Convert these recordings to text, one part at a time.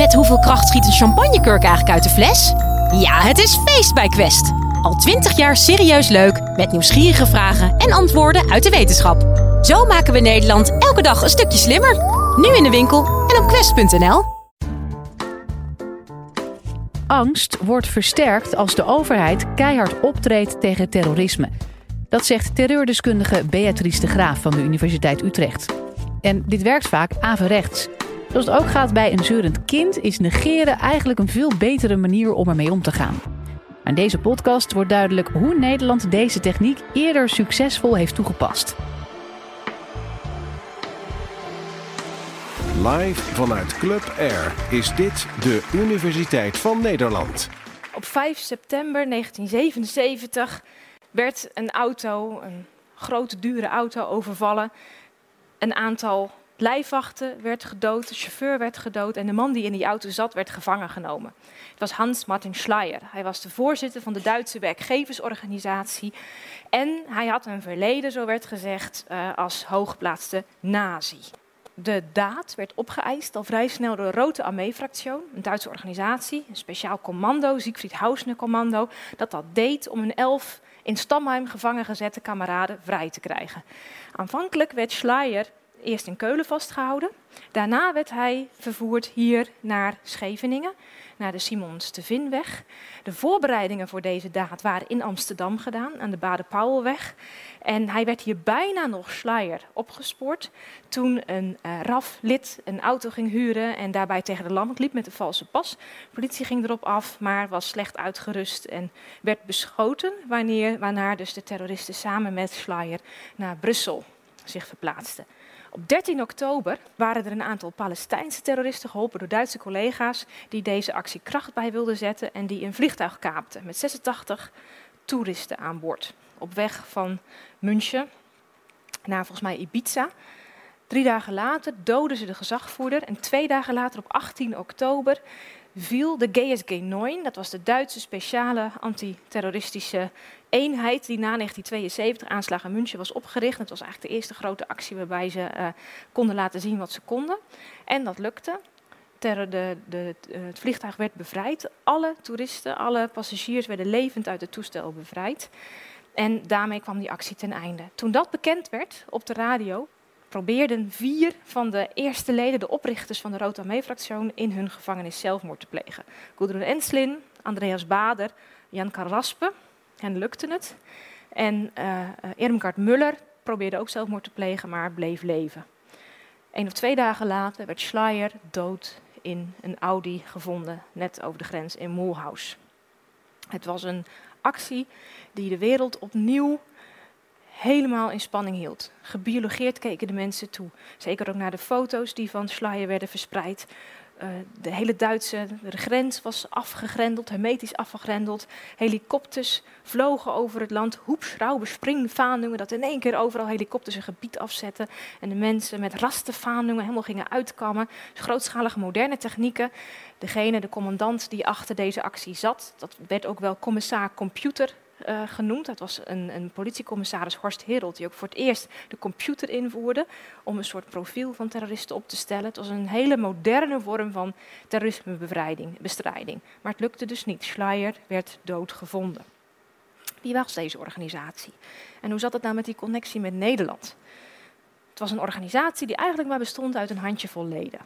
Met hoeveel kracht schiet een champagnekurk eigenlijk uit de fles? Ja, het is feest bij Quest. Al twintig jaar serieus leuk, met nieuwsgierige vragen en antwoorden uit de wetenschap. Zo maken we Nederland elke dag een stukje slimmer. Nu in de winkel en op quest.nl. Angst wordt versterkt als de overheid keihard optreedt tegen terrorisme. Dat zegt terreurdeskundige Beatrice de Graaf van de Universiteit Utrecht. En dit werkt vaak averechts. Zoals het ook gaat bij een zeurend kind, is negeren eigenlijk een veel betere manier om ermee om te gaan. In deze podcast wordt duidelijk hoe Nederland deze techniek eerder succesvol heeft toegepast. Live vanuit Club Air is dit de Universiteit van Nederland. Op 5 september 1977 werd een auto, een grote dure auto, overvallen. Een aantal lijfwachten werd gedood, de chauffeur werd gedood en de man die in die auto zat werd gevangen genomen. Het was Hans Martin Schleyer. Hij was de voorzitter van de Duitse werkgeversorganisatie en hij had een verleden, zo werd gezegd, uh, als hooggeplaatste nazi. De daad werd opgeëist al vrij snel door de Rote Armee-fractie, een Duitse organisatie, een speciaal commando, Siegfried Hausner Commando, dat dat deed om een elf in Stamheim gevangen gezette kameraden vrij te krijgen. Aanvankelijk werd Schleyer eerst in Keulen vastgehouden. Daarna werd hij vervoerd hier naar Scheveningen, naar de Simons de Vinweg. De voorbereidingen voor deze daad waren in Amsterdam gedaan, aan de Bade-Pauwelweg. En hij werd hier bijna nog Schleier opgespoord toen een uh, RAF-lid een auto ging huren en daarbij tegen de lamp liep met een valse pas. De politie ging erop af, maar was slecht uitgerust en werd beschoten, wanneer, waarna dus de terroristen samen met Schleier naar Brussel zich verplaatsten. Op 13 oktober waren er een aantal Palestijnse terroristen geholpen door Duitse collega's die deze actie kracht bij wilden zetten en die een vliegtuig kaapten met 86 toeristen aan boord. Op weg van München naar volgens mij Ibiza. Drie dagen later doden ze de gezagvoerder en twee dagen later op 18 oktober viel de GSG 9, dat was de Duitse speciale antiterroristische eenheid die na 1972 aanslag in München was opgericht. Het was eigenlijk de eerste grote actie waarbij ze uh, konden laten zien wat ze konden. En dat lukte. De, de, het vliegtuig werd bevrijd. Alle toeristen, alle passagiers werden levend uit het toestel bevrijd. En daarmee kwam die actie ten einde. Toen dat bekend werd op de radio, probeerden vier van de eerste leden, de oprichters van de Rote Armee-fractie, in hun gevangenis zelfmoord te plegen. Gudrun Enslin, Andreas Bader, Jan Karaspe, hen lukte het. En uh, Irmgard Muller probeerde ook zelfmoord te plegen, maar bleef leven. Een of twee dagen later werd Schleier dood in een Audi gevonden, net over de grens in Mulhouse. Het was een actie die de wereld opnieuw helemaal in spanning hield. Gebiologeerd keken de mensen toe. Zeker ook naar de foto's die van Schleier werden verspreid. Uh, de hele Duitse grens was afgegrendeld, hermetisch afgegrendeld. Helikopters vlogen over het land. Hoepschrauben, springvaandungen, dat in één keer overal helikopters een gebied afzetten. En de mensen met rastenvaandungen helemaal gingen uitkammen. Grootschalige moderne technieken. Degene, de commandant die achter deze actie zat, dat werd ook wel commissaar computer uh, genoemd. Dat was een, een, politiecommissaris Horst Herold, die ook voor het eerst de computer invoerde om een soort profiel van terroristen op te stellen. Het was een hele moderne vorm van terrorismebestrijding. Maar het lukte dus niet. Schleier werd doodgevonden. Wie was deze organisatie? En hoe zat het nou met die connectie met Nederland? Het was een organisatie die eigenlijk maar bestond uit een handjevol leden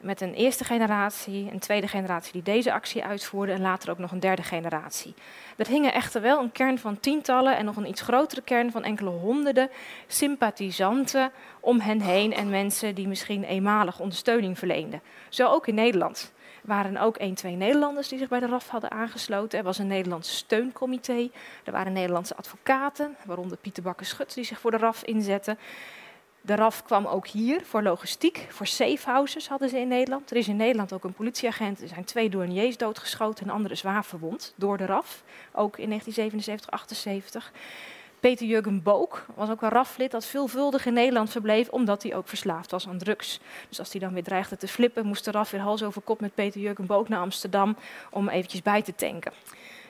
met een eerste generatie, een tweede generatie die deze actie uitvoerde en later ook nog een derde generatie. Er hingen echter wel een kern van tientallen en nog een iets grotere kern van enkele honderden sympathisanten om hen heen en mensen die misschien eenmalig ondersteuning verleenden. Zo ook in Nederland. Er waren ook één, twee Nederlanders die zich bij de RAF hadden aangesloten. Er was een Nederlands steuncomité. Er waren Nederlandse advocaten, waaronder Pieter Bakker-Schut, die zich voor de RAF inzetten. De RAF kwam ook hier voor logistiek, voor safehouses hadden ze in Nederland. Er is in Nederland ook een politieagent, er zijn twee douaniers doodgeschoten en andere zwaar verwond door de RAF, ook in 1977, 78. Peter Jurgen Book was ook een RAF-lid dat veelvuldig in Nederland verbleef, omdat hij ook verslaafd was aan drugs. Dus als hij dan weer dreigde te flippen, moest de RAF weer hals over kop met Peter Jurgen Book naar Amsterdam om eventjes bij te tanken.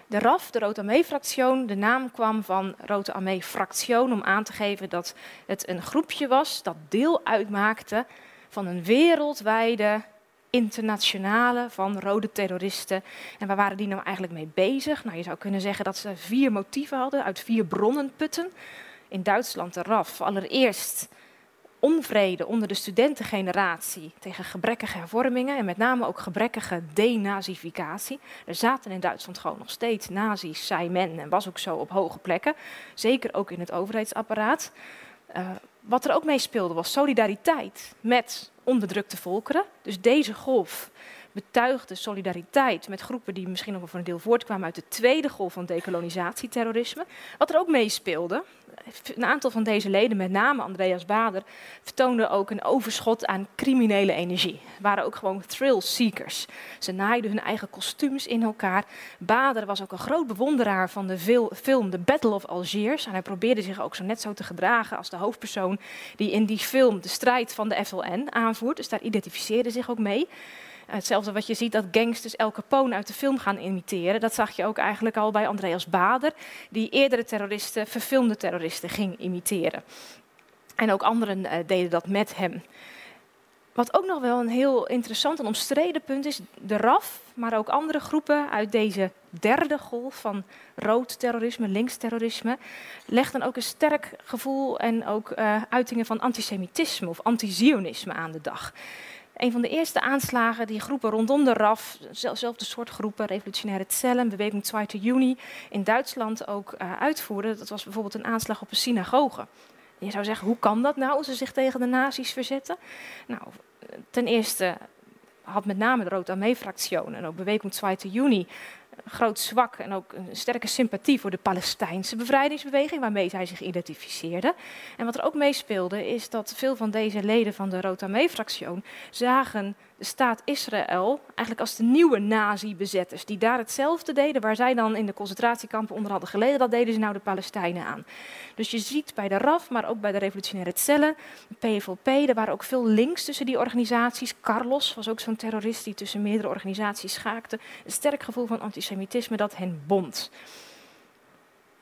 De RAF, de Rote Armee-fractie, de naam kwam van Rote Armee-fractie om aan te geven dat het een groepje was dat deel uitmaakte van een wereldwijde internationale van rode terroristen. En waar waren die nou eigenlijk mee bezig? Nou, je zou kunnen zeggen dat ze vier motieven hadden uit vier bronnen putten. In Duitsland de RAF. Allereerst onvrede onder de studentengeneratie tegen gebrekkige hervormingen en met name ook gebrekkige denazificatie. Er zaten in Duitsland gewoon nog steeds nazi's, zei men, en was ook zo op hoge plekken. Zeker ook in het overheidsapparaat. Uh, wat er ook mee speelde was solidariteit met onderdrukte volkeren. Dus deze golf betuigde solidariteit met groepen die misschien nog wel voor een deel voortkwamen uit de tweede golf van decolonisatieterrorisme. Wat er ook meespeelde, een aantal van deze leden, met name Andreas Bader, vertoonden ook een overschot aan criminele energie. waren ook gewoon thrill seekers. Ze naaiden hun eigen kostuums in elkaar. Bader was ook een groot bewonderaar van de film The Battle of Algiers. En hij probeerde zich ook zo net zo te gedragen als de hoofdpersoon die in die film de strijd van de FLN aanvoert. Dus daar identificeerde zich ook mee. Hetzelfde wat je ziet dat gangsters El Capone uit de film gaan imiteren. Dat zag je ook eigenlijk al bij Andreas Bader, die eerdere terroristen, verfilmde terroristen, ging imiteren. En ook anderen uh, deden dat met hem. Wat ook nog wel een heel interessant en omstreden punt is, de RAF, maar ook andere groepen uit deze derde golf van rood terrorisme, links terrorisme, legden ook een sterk gevoel en ook uh, uitingen van antisemitisme of antizionisme aan de dag. Een van de eerste aanslagen die groepen rondom de RAF, zelfde soort groepen, revolutionaire cellen, beweging 2 juni, in Duitsland ook uh, uitvoerden, dat was bijvoorbeeld een aanslag op een synagoge. je zou zeggen, hoe kan dat nou, ze zich tegen de nazi's verzetten? Nou, ten eerste had met name de Rote Armee-fractie en ook beweging 2 juni groot zwak en ook een sterke sympathie voor de Palestijnse bevrijdingsbeweging, waarmee zij zich identificeerden. En wat er ook meespeelde, is dat veel van deze leden van de Rote Armee-fractie zagen de staat Israël eigenlijk als de nieuwe nazi-bezetters, die daar hetzelfde deden waar zij dan in de concentratiekampen onder hadden geleden, dat deden ze nou de Palestijnen aan. Dus je ziet bij de RAF, maar ook bij de revolutionaire cellen, de PFLP, er waren ook veel links tussen die organisaties. Carlos was ook zo'n terrorist die tussen meerdere organisaties schaakte. Een sterk gevoel van antisemitisme dat hen bond.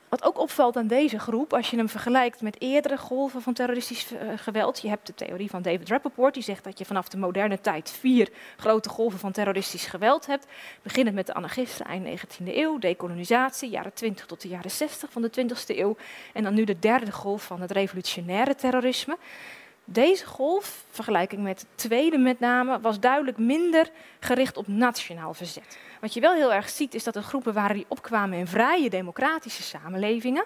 Wat ook opvalt aan deze groep, als je hem vergelijkt met eerdere golven van terroristisch uh, geweld. Je hebt de theorie van David Rappaport, die zegt dat je vanaf de moderne tijd vier grote golven van terroristisch geweld hebt. Beginnend met de anarchisten eind 19e eeuw, decolonisatie, jaren 20 tot de jaren 60 van de 20e eeuw. En dan nu de derde golf van het revolutionaire terrorisme. Deze golf, vergelijking met de tweede met name, was duidelijk minder gericht op nationaal verzet. Wat je wel heel erg ziet is dat er groepen waren die opkwamen in vrije democratische samenlevingen.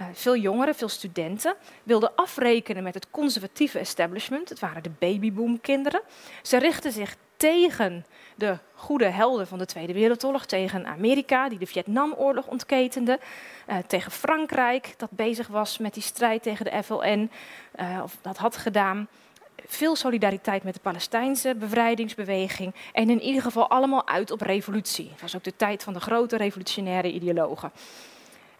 Uh, veel jongeren, veel studenten wilden afrekenen met het conservatieve establishment. Het waren de babyboomkinderen. Ze richtten zich tegen de goede helden van de Tweede Wereldoorlog, tegen Amerika, die de Vietnamoorlog ontketende, uh, tegen Frankrijk, dat bezig was met die strijd tegen de FLN, uh, of dat had gedaan. Veel solidariteit met de Palestijnse bevrijdingsbeweging en in ieder geval allemaal uit op revolutie. Het was ook de tijd van de grote revolutionaire ideologen.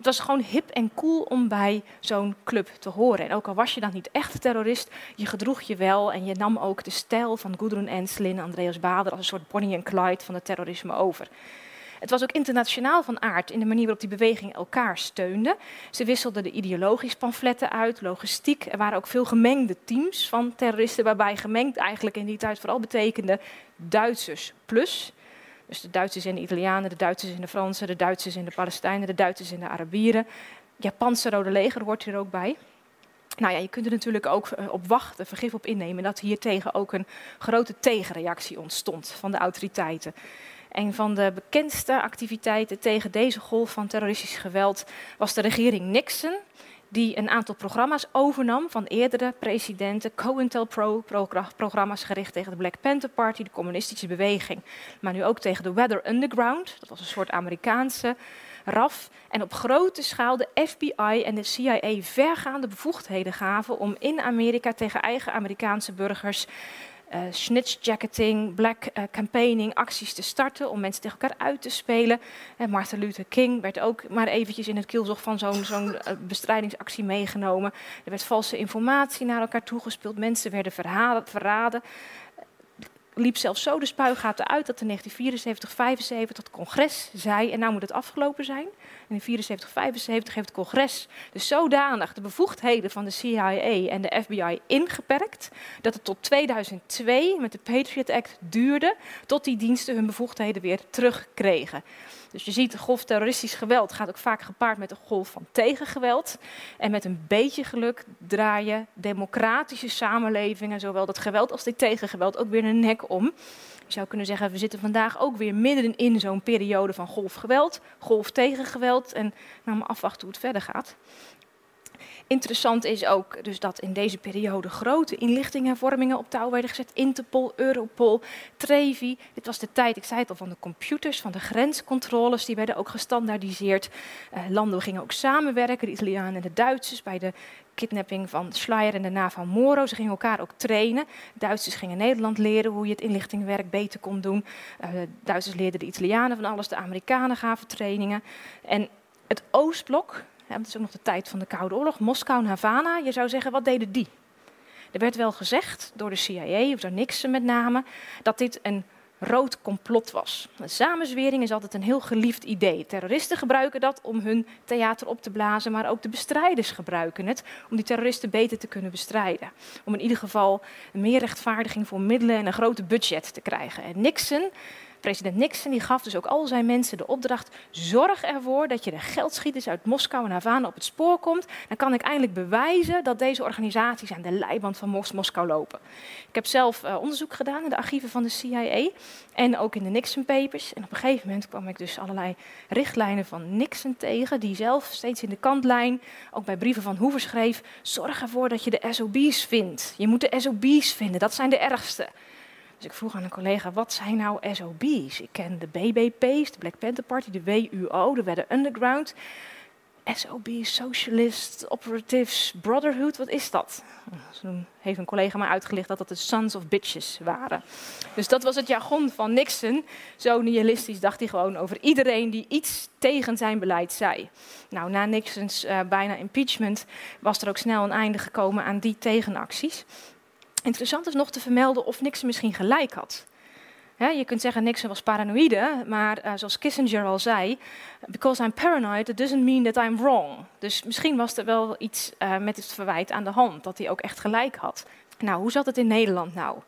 Het was gewoon hip en cool om bij zo'n club te horen. En ook al was je dan niet echt terrorist, je gedroeg je wel en je nam ook de stijl van Gudrun Enslin en Andreas Bader als een soort Bonnie en Clyde van het terrorisme over. Het was ook internationaal van aard in de manier waarop die beweging elkaar steunde. Ze wisselden de ideologisch pamfletten uit, logistiek. Er waren ook veel gemengde teams van terroristen, waarbij gemengd eigenlijk in die tijd vooral betekende Duitsers plus. Dus de Duitsers en de Italianen, de Duitsers en de Fransen, de Duitsers en de Palestijnen, de Duitsers en de Arabieren. Japanse Rode Leger hoort hier ook bij. Nou ja, je kunt er natuurlijk ook eh, op wachten, vergif op innemen, dat hier tegen ook een grote tegenreactie ontstond van de autoriteiten. Een van de bekendste activiteiten tegen deze golf van terroristisch geweld was de regering Nixon die een aantal programma's overnam van eerdere presidenten, COINTELPRO-programma's gericht tegen de Black Panther Party, de communistische beweging, maar nu ook tegen de Weather Underground, dat was een soort Amerikaanse RAF, en op grote schaal de FBI en de CIA vergaande bevoegdheden gaven om in Amerika tegen eigen Amerikaanse burgers uh, snitchjacketing, black uh, campaigning, acties te starten om mensen tegen elkaar uit te spelen. En Martin Luther King werd ook maar eventjes in het kielzog van zo'n zo'n bestrijdingsactie meegenomen. Er werd valse informatie naar elkaar toegespeeld, mensen werden verhalen, verraden. Liep zelfs zo de spuigaten uit dat in 1974, 75 het congres zei, en nou moet het afgelopen zijn. In de 74, 75 heeft het congres dus zodanig de bevoegdheden van de CIA en de FBI ingeperkt dat het tot 2002 met de Patriot Act duurde tot die diensten hun bevoegdheden weer terugkregen. Dus je ziet, golf terroristisch geweld gaat ook vaak gepaard met een golf van tegengeweld. En met een beetje geluk draaien democratische samenlevingen, zowel dat geweld als dit tegengeweld, ook weer een nek om. Je zou kunnen zeggen, we zitten vandaag ook weer midden in zo'n periode van golfgeweld, golf tegengeweld. En nou maar afwachten hoe het verder gaat. Interessant is ook dus dat in deze periode grote inlichtinghervormingen op touw werden gezet. Interpol, Europol, Trevi. Dit was de tijd, ik zei het al, van de computers, van de grenscontroles. Die werden ook gestandaardiseerd. Uh, landen gingen ook samenwerken, de Italianen en de Duitsers, bij de kidnapping van Schleier en daarna van Moro. Ze gingen elkaar ook trainen. Duitsers gingen Nederland leren hoe je het inlichtingwerk beter kon doen. Uh, Duitsers leerden de Italianen van alles, de Amerikanen gaven trainingen. En het Oostblok, ja, dat is ook nog de tijd van de Koude Oorlog. Moskou en Havana, je zou zeggen, wat deden die? Er werd wel gezegd door de CIA, of door Nixon met name, dat dit een rood complot was. Een samenzwering is altijd een heel geliefd idee. Terroristen gebruiken dat om hun theater op te blazen, maar ook de bestrijders gebruiken het om die terroristen beter te kunnen bestrijden. Om in ieder geval meer rechtvaardiging voor middelen en een grote budget te krijgen. En Nixon President Nixon die gaf dus ook al zijn mensen de opdracht: zorg ervoor dat je de geldschieters uit Moskou en Havana op het spoor komt. Dan kan ik eindelijk bewijzen dat deze organisaties aan de leiband van Mos Moskou lopen. Ik heb zelf uh, onderzoek gedaan in de archieven van de CIA en ook in de Nixon Papers. En op een gegeven moment kwam ik dus allerlei richtlijnen van Nixon tegen, die zelf steeds in de kantlijn, ook bij brieven van Hoover schreef: zorg ervoor dat je de SOB's vindt. Je moet de SOB's vinden, dat zijn de ergste. Dus ik vroeg aan een collega, wat zijn nou SOB's? Ik ken de BBP's, de Black Panther Party, de WUO, de Wedder Underground. SOB's, Socialist, Operatives, Brotherhood, wat is dat? Toen heeft een collega mij uitgelegd dat dat de Sons of Bitches waren. Dus dat was het jargon van Nixon. Zo nihilistisch dacht hij gewoon over iedereen die iets tegen zijn beleid zei. Nou, na Nixons uh, bijna impeachment was er ook snel een einde gekomen aan die tegenacties. Interessant is nog te vermelden of Nixon misschien gelijk had. je kunt zeggen Nixon was paranoïde, maar uh, zoals Kissinger al zei, because I'm paranoid, it doesn't mean that I'm wrong. Dus misschien was er wel iets uh, met het verwijt aan de hand, dat hij ook echt gelijk had. Nou, hoe zat het in Nederland nou?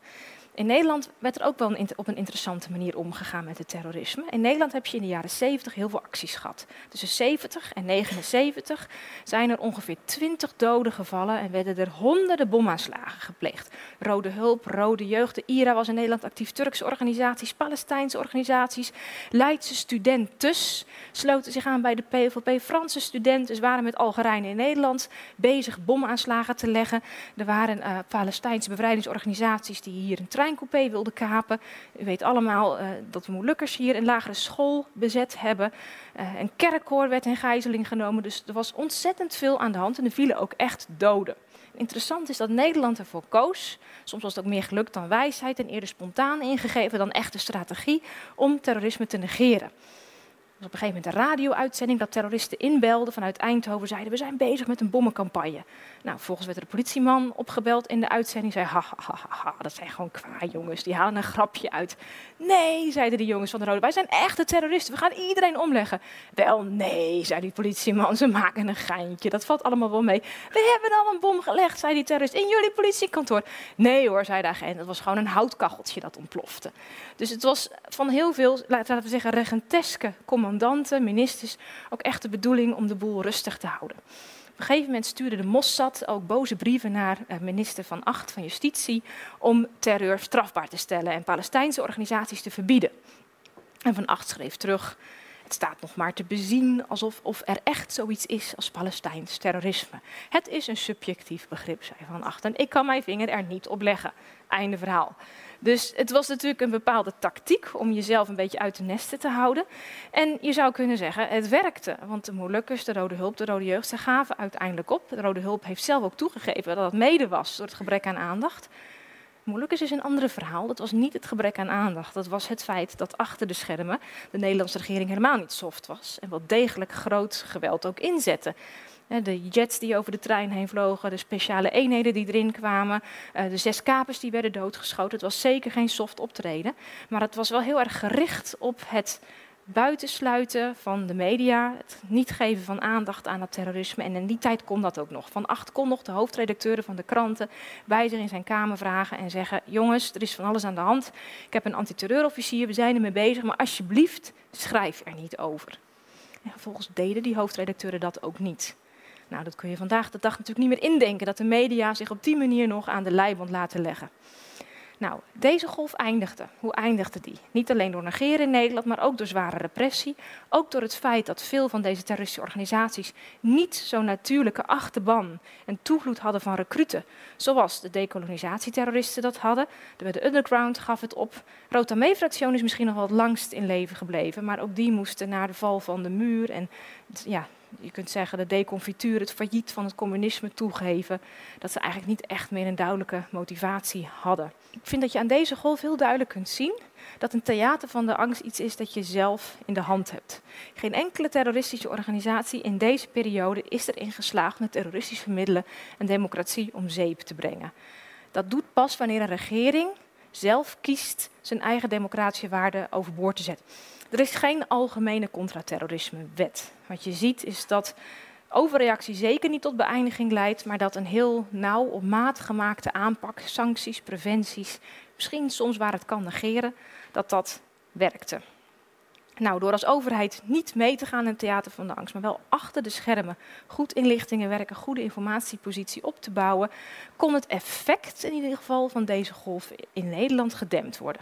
In Nederland werd er ook wel op een interessante manier omgegaan met het terrorisme. In Nederland heb je in de jaren 70 heel veel acties gehad. Tussen 70 en 79 zijn er ongeveer 20 doden gevallen en werden er honderden bomaanslagen gepleegd. Rode Hulp, Rode Jeugd, de IRA was in Nederland actief, Turkse organisaties, Palestijnse organisaties, Leidse studenten sloten zich aan bij de PVP. Franse studenten waren met Algerijnen in Nederland bezig bomaanslagen te leggen. Er waren uh, Palestijnse bevrijdingsorganisaties die hier een treincoupé wilden kapen. U weet allemaal uh, dat de Molukkers hier een lagere school bezet hebben. Uh, een kerkkoor werd in gijzeling genomen. Dus er was ontzettend veel aan de hand en er vielen ook echt doden. Interessant is dat Nederland ervoor koos, soms was het ook meer geluk dan wijsheid en eerder spontaan ingegeven dan echte strategie, om terrorisme te negeren was op een gegeven moment een radio-uitzending dat terroristen inbelden vanuit Eindhoven. Zeiden we zijn bezig met een bommencampagne. Nou, volgens werd er een politieman opgebeld in de uitzending. Zei ha, ha, ha, ha, dat zijn gewoon kwaad jongens. Die halen een grapje uit. Nee, zeiden de jongens van de Rode. Wij zijn echte terroristen. We gaan iedereen omleggen. Wel, nee, zei die politieman. Ze maken een geintje. Dat valt allemaal wel mee. We hebben al een bom gelegd, zei die terrorist. In jullie politiekantoor. Nee hoor, zei de agent. Dat was gewoon een houtkacheltje dat ontplofte. Dus het was van heel veel, laten we zeggen, regenteske commandanten, ministers, ook echt de bedoeling om de boel rustig te houden. Op een gegeven moment stuurde de Mossad ook boze brieven naar eh, minister Van Acht van Justitie om terreur strafbaar te stellen en Palestijnse organisaties te verbieden. En Van Acht schreef terug, het staat nog maar te bezien alsof of er echt zoiets is als Palestijns terrorisme. Het is een subjectief begrip, zei Van Acht, en ik kan mijn vinger er niet op leggen. Einde verhaal. Dus het was natuurlijk een bepaalde tactiek om jezelf een beetje uit de nesten te houden. En je zou kunnen zeggen, het werkte. Want de Molukkers, de Rode Hulp, de Rode Jeugd, ze gaven uiteindelijk op. De Rode Hulp heeft zelf ook toegegeven dat het mede was door het gebrek aan aandacht. Molukkers is een ander verhaal. Dat was niet het gebrek aan aandacht. Dat was het feit dat achter de schermen de Nederlandse regering helemaal niet soft was. En wel degelijk groot geweld ook inzette. De jets die over de trein heen vlogen, de speciale eenheden die erin kwamen, eh, de zes kapers die werden doodgeschoten. Het was zeker geen soft optreden, maar het was wel heel erg gericht op het buitensluiten van de media, het niet geven van aandacht aan het terrorisme. En in die tijd kon dat ook nog. Van acht kon nog de hoofdredacteuren van de kranten bij zich in zijn kamer vragen en zeggen: Jongens, er is van alles aan de hand. Ik heb een antiterreurofficier, we zijn ermee bezig, maar alsjeblieft, schrijf er niet over. En vervolgens deden die hoofdredacteuren dat ook niet. Nou, dat kun je vandaag de dag natuurlijk niet meer indenken, dat de media zich op die manier nog aan de leiband laten leggen. Nou, deze golf eindigde. Hoe eindigde die? Niet alleen door negeren in Nederland, maar ook door zware repressie. Ook door het feit dat veel van deze terroristische organisaties niet zo'n natuurlijke achterban en toevloed hadden van recruten. Zoals de decolonisatieterroristen dat hadden. De underground gaf het op. Rotamee-fractie is misschien nog wel het langst in leven gebleven. Maar ook die moesten na de val van de muur en ja, je kunt zeggen, de deconfituur, het failliet van het communisme toegeven, dat ze eigenlijk niet echt meer een duidelijke motivatie hadden. Ik vind dat je aan deze golf heel duidelijk kunt zien dat een theater van de angst iets is dat je zelf in de hand hebt. Geen enkele terroristische organisatie in deze periode is erin geslaagd met terroristische middelen en democratie om zeep te brengen. Dat doet pas wanneer een regering zelf kiest zijn eigen democratische waarden overboord te zetten. Er is geen algemene contraterrorisme-wet. Wat je ziet is dat overreactie zeker niet tot beëindiging leidt, maar dat een heel nauw op maat gemaakte aanpak, sancties, preventies, misschien soms waar het kan negeren, dat dat werkte. Nou, door als overheid niet mee te gaan in het theater van de angst, maar wel achter de schermen goed inlichtingen werken, goede informatiepositie op te bouwen, kon het effect in ieder geval van deze golf in Nederland gedempt worden.